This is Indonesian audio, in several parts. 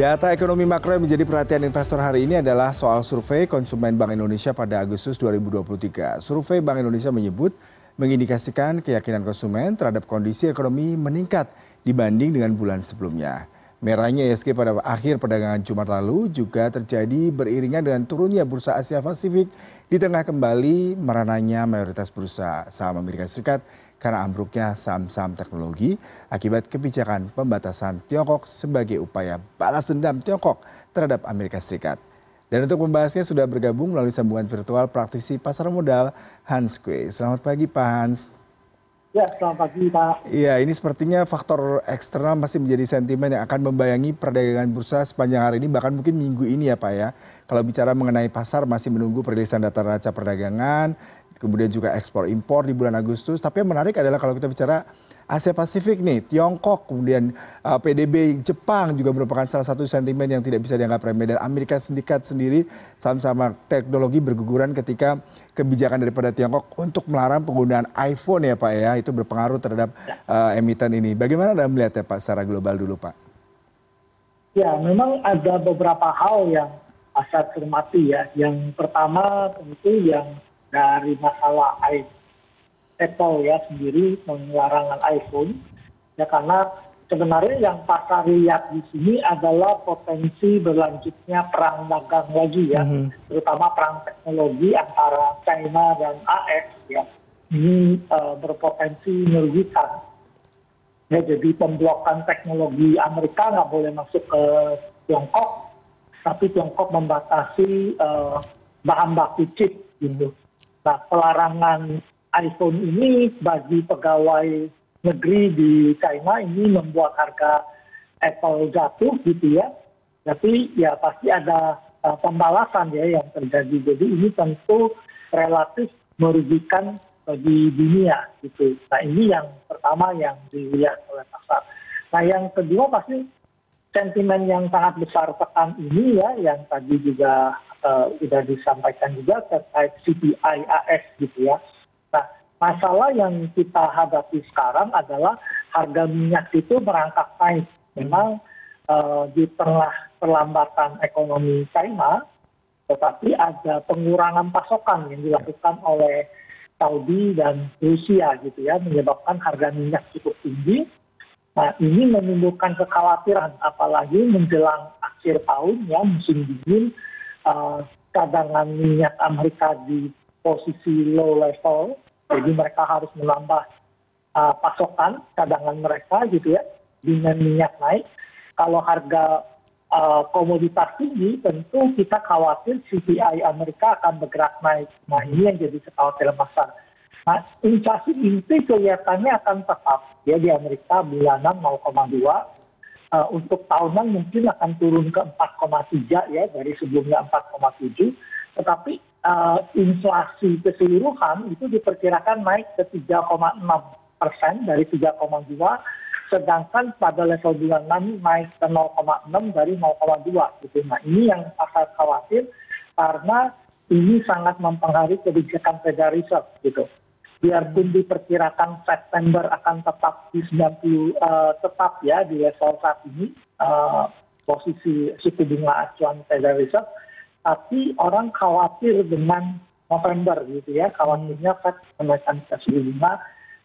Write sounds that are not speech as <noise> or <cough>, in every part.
Data ekonomi makro yang menjadi perhatian investor hari ini adalah soal survei konsumen Bank Indonesia pada Agustus 2023. Survei Bank Indonesia menyebut mengindikasikan keyakinan konsumen terhadap kondisi ekonomi meningkat dibanding dengan bulan sebelumnya. Merahnya ISG pada akhir perdagangan Jumat lalu juga terjadi beriringan dengan turunnya bursa Asia Pasifik di tengah kembali merananya mayoritas bursa saham Amerika Serikat karena ambruknya saham-saham teknologi akibat kebijakan pembatasan Tiongkok sebagai upaya balas dendam Tiongkok terhadap Amerika Serikat. Dan untuk membahasnya sudah bergabung melalui sambungan virtual praktisi pasar modal Hans Kue. Selamat pagi Pak Hans. Ya, selamat pagi Pak. Iya, ini sepertinya faktor eksternal masih menjadi sentimen yang akan membayangi perdagangan bursa sepanjang hari ini, bahkan mungkin minggu ini ya Pak ya. Kalau bicara mengenai pasar masih menunggu perilisan data neraca perdagangan, kemudian juga ekspor impor di bulan Agustus. Tapi yang menarik adalah kalau kita bicara Asia Pasifik nih, Tiongkok, kemudian uh, PDB Jepang juga merupakan salah satu sentimen yang tidak bisa dianggap remeh dan Amerika Serikat sendiri sama-sama teknologi berguguran ketika kebijakan daripada Tiongkok untuk melarang penggunaan iPhone ya Pak ya, itu berpengaruh terhadap uh, emiten ini. Bagaimana Anda melihat ya Pak secara global dulu Pak? Ya, memang ada beberapa hal yang pasar cermati ya. Yang pertama tentu yang dari masalah Apple ya sendiri melarangan iPhone ya karena sebenarnya yang pasar lihat di sini adalah potensi berlanjutnya perang dagang lagi ya, mm -hmm. terutama perang teknologi antara China dan AS ya. Ini uh, berpotensi merugikan. Ya, jadi pemblokan teknologi Amerika nggak boleh masuk ke Tiongkok, tapi Tiongkok membatasi uh, bahan baku chip gitu. Nah, pelarangan iphone ini bagi pegawai negeri di china ini membuat harga apple jatuh gitu ya. Tapi ya pasti ada uh, pembalasan ya yang terjadi. Jadi ini tentu relatif merugikan bagi dunia gitu. Nah ini yang pertama yang dilihat oleh pasar nah yang kedua pasti sentimen yang sangat besar pekan ini ya yang tadi juga sudah disampaikan juga terkait CPI AS gitu ya. Masalah yang kita hadapi sekarang adalah harga minyak itu merangkak naik. Memang uh, di tengah perlambatan ekonomi China tetapi ada pengurangan pasokan yang dilakukan oleh Saudi dan Rusia gitu ya menyebabkan harga minyak cukup tinggi. Nah ini menimbulkan kekhawatiran apalagi menjelang akhir tahun ya musim dingin cadangan minyak Amerika di posisi low level. Jadi mereka harus menambah uh, pasokan cadangan mereka gitu ya dengan minyak naik. Kalau harga uh, komoditas tinggi tentu kita khawatir CPI Amerika akan bergerak naik. Nah ini yang jadi kekhawatiran pasar nah inflasi inti kelihatannya akan tetap ya di Amerika bulanan 0,2 Uh, untuk tahunan mungkin akan turun ke 4,3 ya dari sebelumnya 4,7 tetapi uh, inflasi keseluruhan itu diperkirakan naik ke 3,6 persen dari 3,2 sedangkan pada level bulanan naik ke 0,6 dari 0,2 gitu. Nah ini yang pasar khawatir karena ini sangat mempengaruhi kebijakan Federal Reserve gitu. Biarpun diperkirakan September akan tetap di 90 uh, eh, tetap ya di level saat ini uh, posisi suku bunga acuan Federal Reserve tapi orang khawatir dengan November gitu ya, khawatirnya Fed menaikkan suku bunga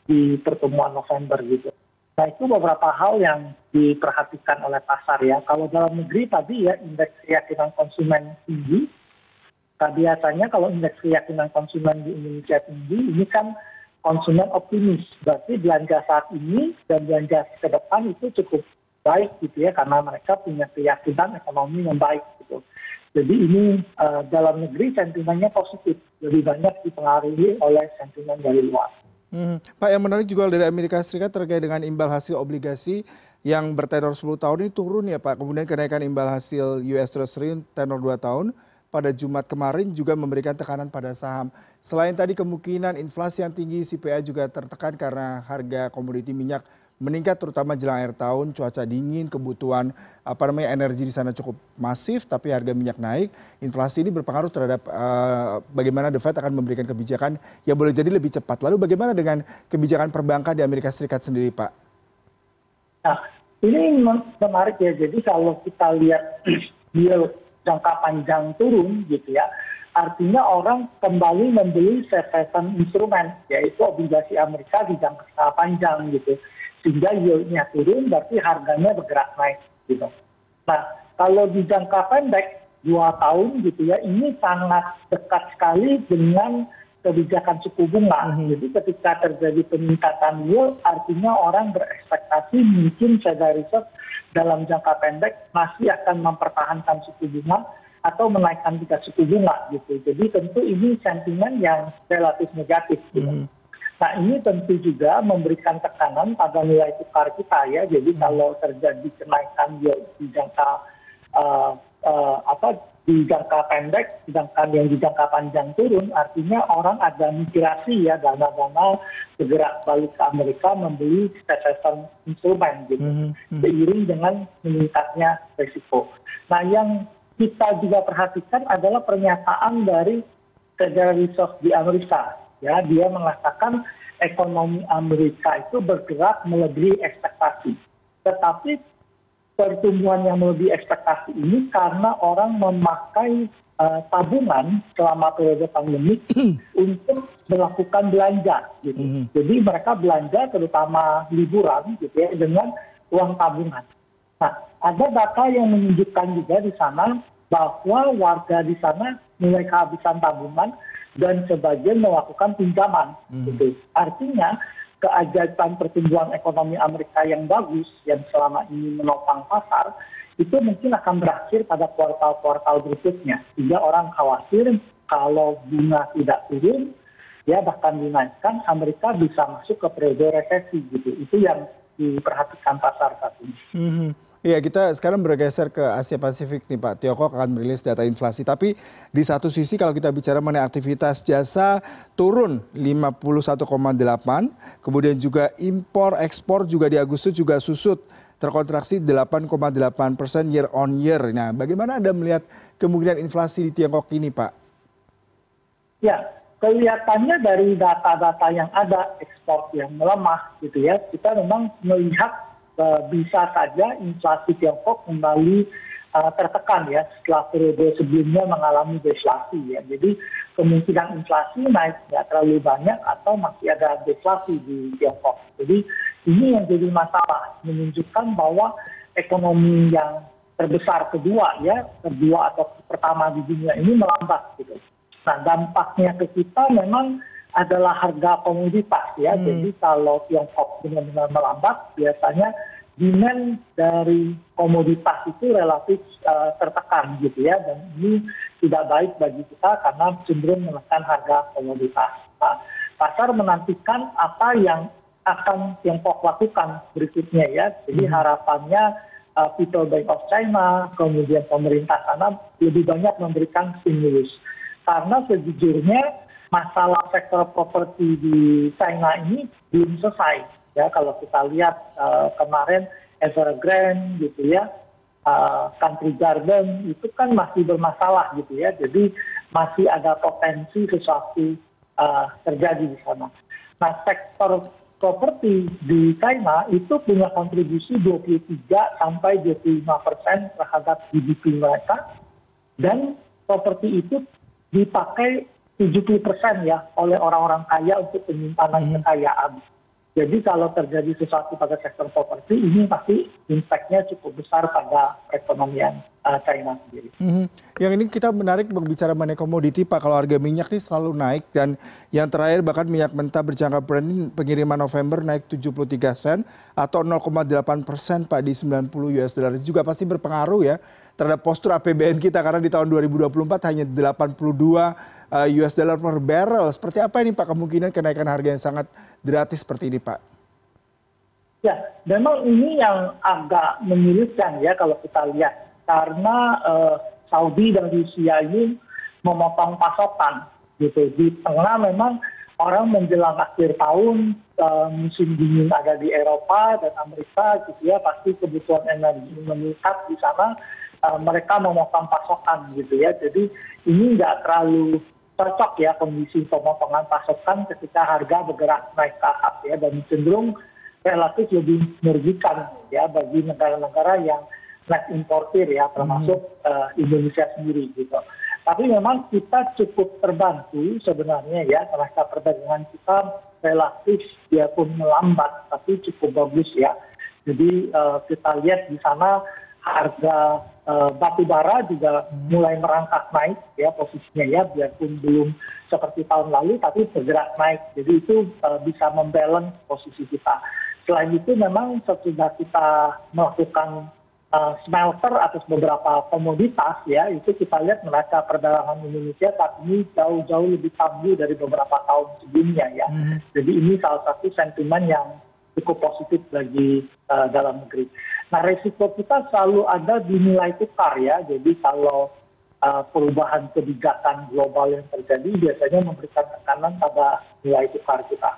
di pertemuan November gitu. Nah itu beberapa hal yang diperhatikan oleh pasar ya. Kalau dalam negeri tadi ya indeks keyakinan konsumen tinggi. Nah, biasanya kalau indeks keyakinan konsumen di Indonesia tinggi, ini kan konsumen optimis. Berarti belanja saat ini dan belanja ke depan itu cukup baik gitu ya, karena mereka punya keyakinan ekonomi yang baik gitu jadi ini uh, dalam negeri sentimennya positif lebih banyak dipengaruhi oleh sentimen dari luar. Hmm. Pak yang menarik juga dari Amerika Serikat terkait dengan imbal hasil obligasi yang bertenor 10 tahun ini turun ya Pak. Kemudian kenaikan imbal hasil US Treasury tenor 2 tahun pada Jumat kemarin juga memberikan tekanan pada saham. Selain tadi kemungkinan inflasi yang tinggi, CPI juga tertekan karena harga komoditi minyak meningkat terutama jelang akhir tahun, cuaca dingin, kebutuhan apa namanya energi di sana cukup masif, tapi harga minyak naik, inflasi ini berpengaruh terhadap uh, bagaimana The Fed akan memberikan kebijakan yang boleh jadi lebih cepat. Lalu bagaimana dengan kebijakan perbankan di Amerika Serikat sendiri, Pak? Nah, ini menarik ya jadi kalau kita lihat <clears throat> yield jangka panjang turun gitu ya artinya orang kembali membeli safe haven instrumen yaitu obligasi Amerika di jangka panjang gitu sehingga yieldnya turun berarti harganya bergerak naik gitu nah kalau di jangka pendek dua tahun gitu ya ini sangat dekat sekali dengan kebijakan suku bunga. Mm-hmm. Jadi ketika terjadi peningkatan yield, artinya orang berekspektasi mungkin Federal Reserve dalam jangka pendek masih akan mempertahankan suku bunga atau menaikkan tingkat suku bunga gitu. Jadi tentu ini sentimen yang relatif negatif. Gitu. Mm-hmm. Nah ini tentu juga memberikan tekanan pada nilai tukar kita ya. Jadi mm-hmm. kalau terjadi kenaikan yield di jangka uh, uh, apa di jangka pendek, sedangkan yang di jangka panjang turun, artinya orang ada migrasi ya dana-dana bergerak balik ke Amerika membeli safe instrumen gitu, mm -hmm. seiring dengan meningkatnya risiko. Nah yang kita juga perhatikan adalah pernyataan dari Federal Reserve di Amerika, ya dia mengatakan ekonomi Amerika itu bergerak melebihi ekspektasi. Tetapi pertumbuhan yang melebihi ekspektasi ini karena orang memakai uh, tabungan selama periode pandemi <clears throat> untuk melakukan belanja gitu. Mm -hmm. Jadi mereka belanja terutama liburan gitu ya dengan uang tabungan. Nah, ada data yang menunjukkan juga di sana bahwa warga di sana mulai kehabisan tabungan dan sebagian melakukan pinjaman mm -hmm. gitu. Artinya keajaiban pertumbuhan ekonomi Amerika yang bagus yang selama ini menopang pasar itu mungkin akan berakhir pada kuartal-kuartal berikutnya sehingga orang khawatir kalau bunga tidak turun ya bahkan dinaikkan Amerika bisa masuk ke periode resesi gitu itu yang diperhatikan pasar saat ini. Mm -hmm. Iya, kita sekarang bergeser ke Asia Pasifik nih Pak. Tiongkok akan merilis data inflasi. Tapi di satu sisi kalau kita bicara mengenai aktivitas jasa turun 51,8. Kemudian juga impor ekspor juga di Agustus juga susut terkontraksi 8,8 persen year on year. Nah, bagaimana Anda melihat kemungkinan inflasi di Tiongkok ini Pak? Ya, kelihatannya dari data-data yang ada ekspor yang melemah gitu ya, kita memang melihat bisa saja inflasi tiongkok kembali uh, tertekan ya setelah periode sebelumnya mengalami deflasi ya. Jadi kemungkinan inflasi naik nggak terlalu banyak atau masih ada deflasi di Tiongkok. Jadi ini yang jadi masalah menunjukkan bahwa ekonomi yang terbesar kedua ya kedua atau pertama di dunia ini melambat gitu. Nah dampaknya ke kita memang adalah harga komoditas ya. Hmm. Jadi kalau Tiongkok benar-benar melambat, biasanya demand dari komoditas itu relatif uh, tertekan gitu ya. Dan ini tidak baik bagi kita karena cenderung menekan harga komoditas. Nah, pasar menantikan apa yang akan Tiongkok lakukan berikutnya ya. Jadi hmm. harapannya uh, People Bank of China, kemudian pemerintah sana lebih banyak memberikan stimulus. Karena sejujurnya masalah sektor properti di China ini belum selesai. Ya kalau kita lihat uh, kemarin Evergrande gitu ya uh, Country Garden itu kan masih bermasalah gitu ya. Jadi masih ada potensi sesuatu uh, terjadi di sana. Nah sektor properti di China itu punya kontribusi 23 sampai 25 persen terhadap GDP mereka. Dan properti itu dipakai 70 persen ya oleh orang-orang kaya untuk penyimpanan hmm. kekayaan. Jadi kalau terjadi sesuatu pada sektor properti ini pasti impact-nya cukup besar pada perekonomian China sendiri. -hmm. Yang ini kita menarik berbicara mengenai komoditi Pak. Kalau harga minyak ini selalu naik dan yang terakhir bahkan minyak mentah berjangka Brent pengiriman November naik 73 sen atau 0,8 persen Pak di 90 US dollar. Juga pasti berpengaruh ya terhadap postur APBN kita karena di tahun 2024 hanya 82 US uh, dollar per barrel. Seperti apa ini Pak kemungkinan kenaikan harga yang sangat gratis seperti ini Pak? Ya, memang ini yang agak menyulitkan ya kalau kita lihat karena uh, Saudi dan Rusia ini memotong pasokan gitu. Di tengah memang orang menjelang akhir tahun uh, musim dingin ada di Eropa dan Amerika gitu ya pasti kebutuhan energi meningkat di sana uh, mereka memotong pasokan gitu ya. Jadi ini nggak terlalu cocok ya kondisi pemotongan pasokan ketika harga bergerak naik ke atas ya dan cenderung relatif lebih merugikan ya bagi negara-negara yang net importer ya termasuk uh, Indonesia sendiri gitu. Tapi memang kita cukup terbantu sebenarnya ya neraca perdagangan kita relatif pun melambat tapi cukup bagus ya. Jadi uh, kita lihat di sana harga uh, batu bara juga mulai merangkak naik ya posisinya ya biarpun belum seperti tahun lalu tapi bergerak naik. Jadi itu uh, bisa membalance posisi kita. Selain itu memang sesudah kita melakukan smelter atas beberapa komoditas ya itu kita lihat neraca perdagangan Indonesia saat ini jauh-jauh lebih tangguh dari beberapa tahun sebelumnya ya. Hmm. Jadi ini salah satu sentimen yang cukup positif bagi uh, dalam negeri. Nah resiko kita selalu ada di nilai tukar ya. Jadi kalau uh, perubahan kebijakan global yang terjadi biasanya memberikan tekanan pada nilai tukar kita.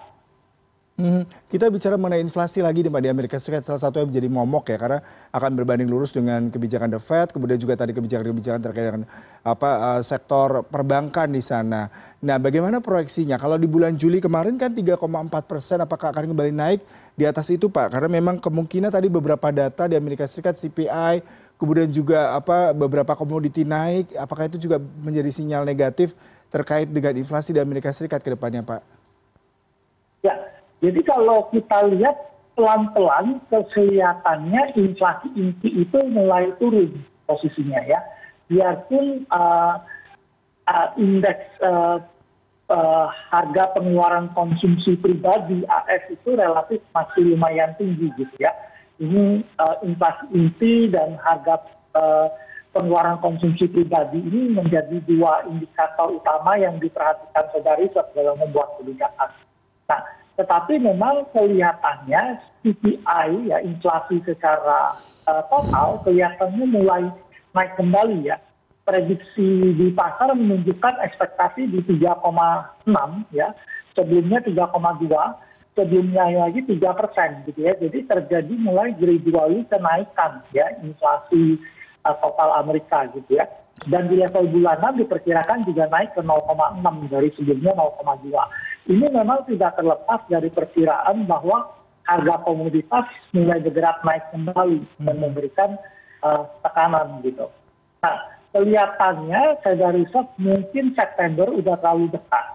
Hmm, kita bicara mengenai inflasi lagi nih Pak di Amerika Serikat salah satu yang menjadi momok ya karena akan berbanding lurus dengan kebijakan The Fed kemudian juga tadi kebijakan-kebijakan terkait dengan apa uh, sektor perbankan di sana. Nah, bagaimana proyeksinya? Kalau di bulan Juli kemarin kan 3,4 persen, apakah akan kembali naik di atas itu Pak? Karena memang kemungkinan tadi beberapa data di Amerika Serikat CPI kemudian juga apa beberapa komoditi naik, apakah itu juga menjadi sinyal negatif terkait dengan inflasi di Amerika Serikat ke depannya Pak? Ya, jadi kalau kita lihat pelan pelan kelihatannya inflasi inti itu mulai turun posisinya ya biarpun uh, uh, indeks uh, harga pengeluaran konsumsi pribadi AS itu relatif masih lumayan tinggi gitu ya ini uh, inflasi inti dan harga uh, pengeluaran konsumsi pribadi ini menjadi dua indikator utama yang diperhatikan saudari dalam membuat kebijakan. Nah, tetapi memang kelihatannya CPI ya inflasi secara uh, total kelihatannya mulai naik kembali ya. Prediksi di pasar menunjukkan ekspektasi di 3,6 ya, sebelumnya 3,2, sebelumnya lagi 3 persen gitu ya. Jadi terjadi mulai gradually kenaikan ya inflasi uh, total Amerika gitu ya. Dan di level bulanan diperkirakan juga naik ke 0,6 dari sebelumnya 0,2 ini memang tidak terlepas dari perkiraan bahwa harga komoditas mulai bergerak naik kembali dan hmm. memberikan uh, tekanan gitu. Nah, kelihatannya Federal Reserve mungkin September udah terlalu dekat.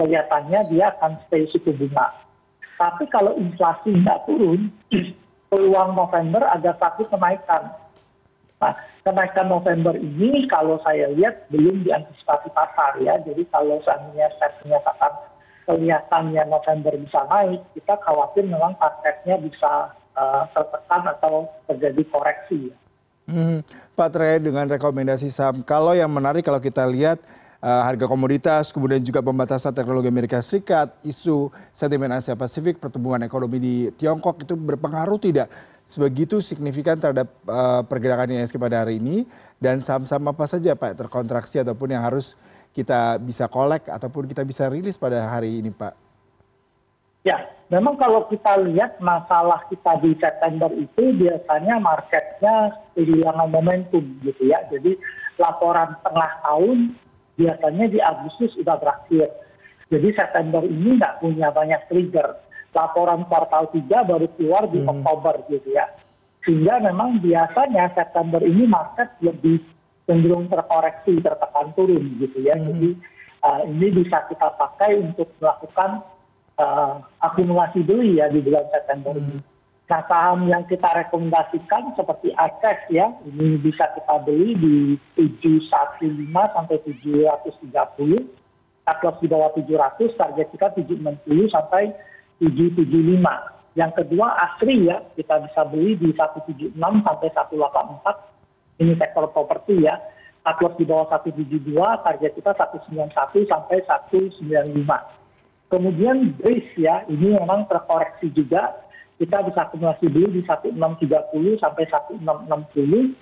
Kelihatannya dia akan stay suku bunga. Tapi kalau inflasi nggak turun, <clears throat> peluang November ada satu kenaikan. Nah, kenaikan November ini kalau saya lihat belum diantisipasi pasar ya. Jadi kalau seandainya Fed menyatakan kelihatannya November bisa naik, kita khawatir memang targetnya bisa uh, tertekan atau terjadi koreksi. Hmm, Pak Tre dengan rekomendasi saham, kalau yang menarik kalau kita lihat uh, harga komoditas, kemudian juga pembatasan teknologi Amerika Serikat, isu sentimen Asia Pasifik, pertumbuhan ekonomi di Tiongkok itu berpengaruh tidak sebegitu signifikan terhadap uh, pergerakan ISG pada hari ini dan saham-saham apa saja Pak terkontraksi ataupun yang harus kita bisa kolek ataupun kita bisa rilis pada hari ini Pak? Ya, memang kalau kita lihat masalah kita di September itu biasanya marketnya kehilangan momentum gitu ya. Jadi laporan tengah tahun biasanya di Agustus sudah berakhir. Jadi September ini nggak punya banyak trigger. Laporan kuartal 3 baru keluar di hmm. Oktober gitu ya. Sehingga memang biasanya September ini market lebih cenderung terkoreksi tertekan turun gitu ya hmm. jadi uh, ini bisa kita pakai untuk melakukan uh, akumulasi beli ya di bulan September ini. Hmm. Nah saham yang kita rekomendasikan seperti Aces ya, ini bisa kita beli di 715 sampai 730, cut loss di bawah 700, target kita 760 sampai 775. Yang kedua Asri ya, kita bisa beli di 176 sampai 184, ini sektor properti ya cut loss di bawah 172 target kita 191 sampai 195 kemudian base ya ini memang terkoreksi juga. Kita bisa akumulasi dulu di 1630 sampai 1660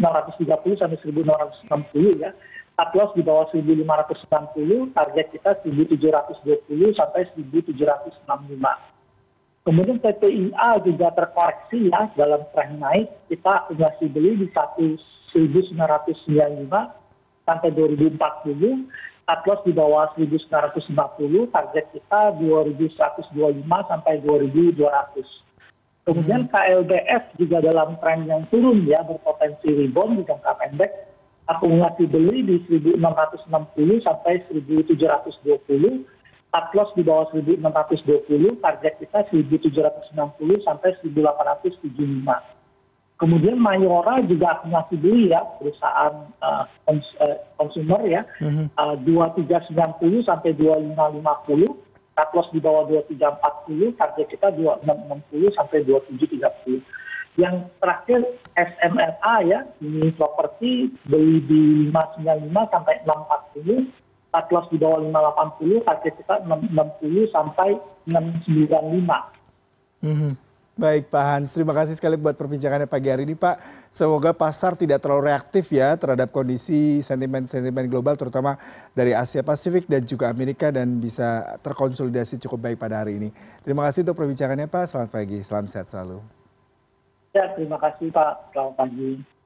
1630 sampai 1660 ya. Cut loss di bawah 1590 target kita 1720 sampai 1765 Kemudian PPIA juga terkoreksi ya dalam tren naik. Kita masih beli di 1995 sampai 2040. cut loss di bawah 1950, target kita 2125 sampai 2200. Kemudian KLDF juga dalam tren yang turun ya, berpotensi rebound di jangka pendek. Akumulasi beli di 1660 sampai 1720. Cut loss di bawah 1620, target kita 1760 sampai 1875. Kemudian Mayora juga akumulasi beli ya, perusahaan uh, kons uh, consumer ya, uh, 2390 sampai 2550 cut loss di bawah 2340, target kita 2660 sampai 2730. Yang terakhir SMRA ya, ini properti beli di 595 sampai 640, cut loss di bawah 580, target kita 660 sampai 695. Mm -hmm. Baik Pak Hans, terima kasih sekali buat perbincangannya pagi hari ini Pak. Semoga pasar tidak terlalu reaktif ya terhadap kondisi sentimen-sentimen global terutama dari Asia Pasifik dan juga Amerika dan bisa terkonsolidasi cukup baik pada hari ini. Terima kasih untuk perbincangannya Pak, selamat pagi, selamat sehat selalu. Ya, terima kasih Pak, selamat pagi.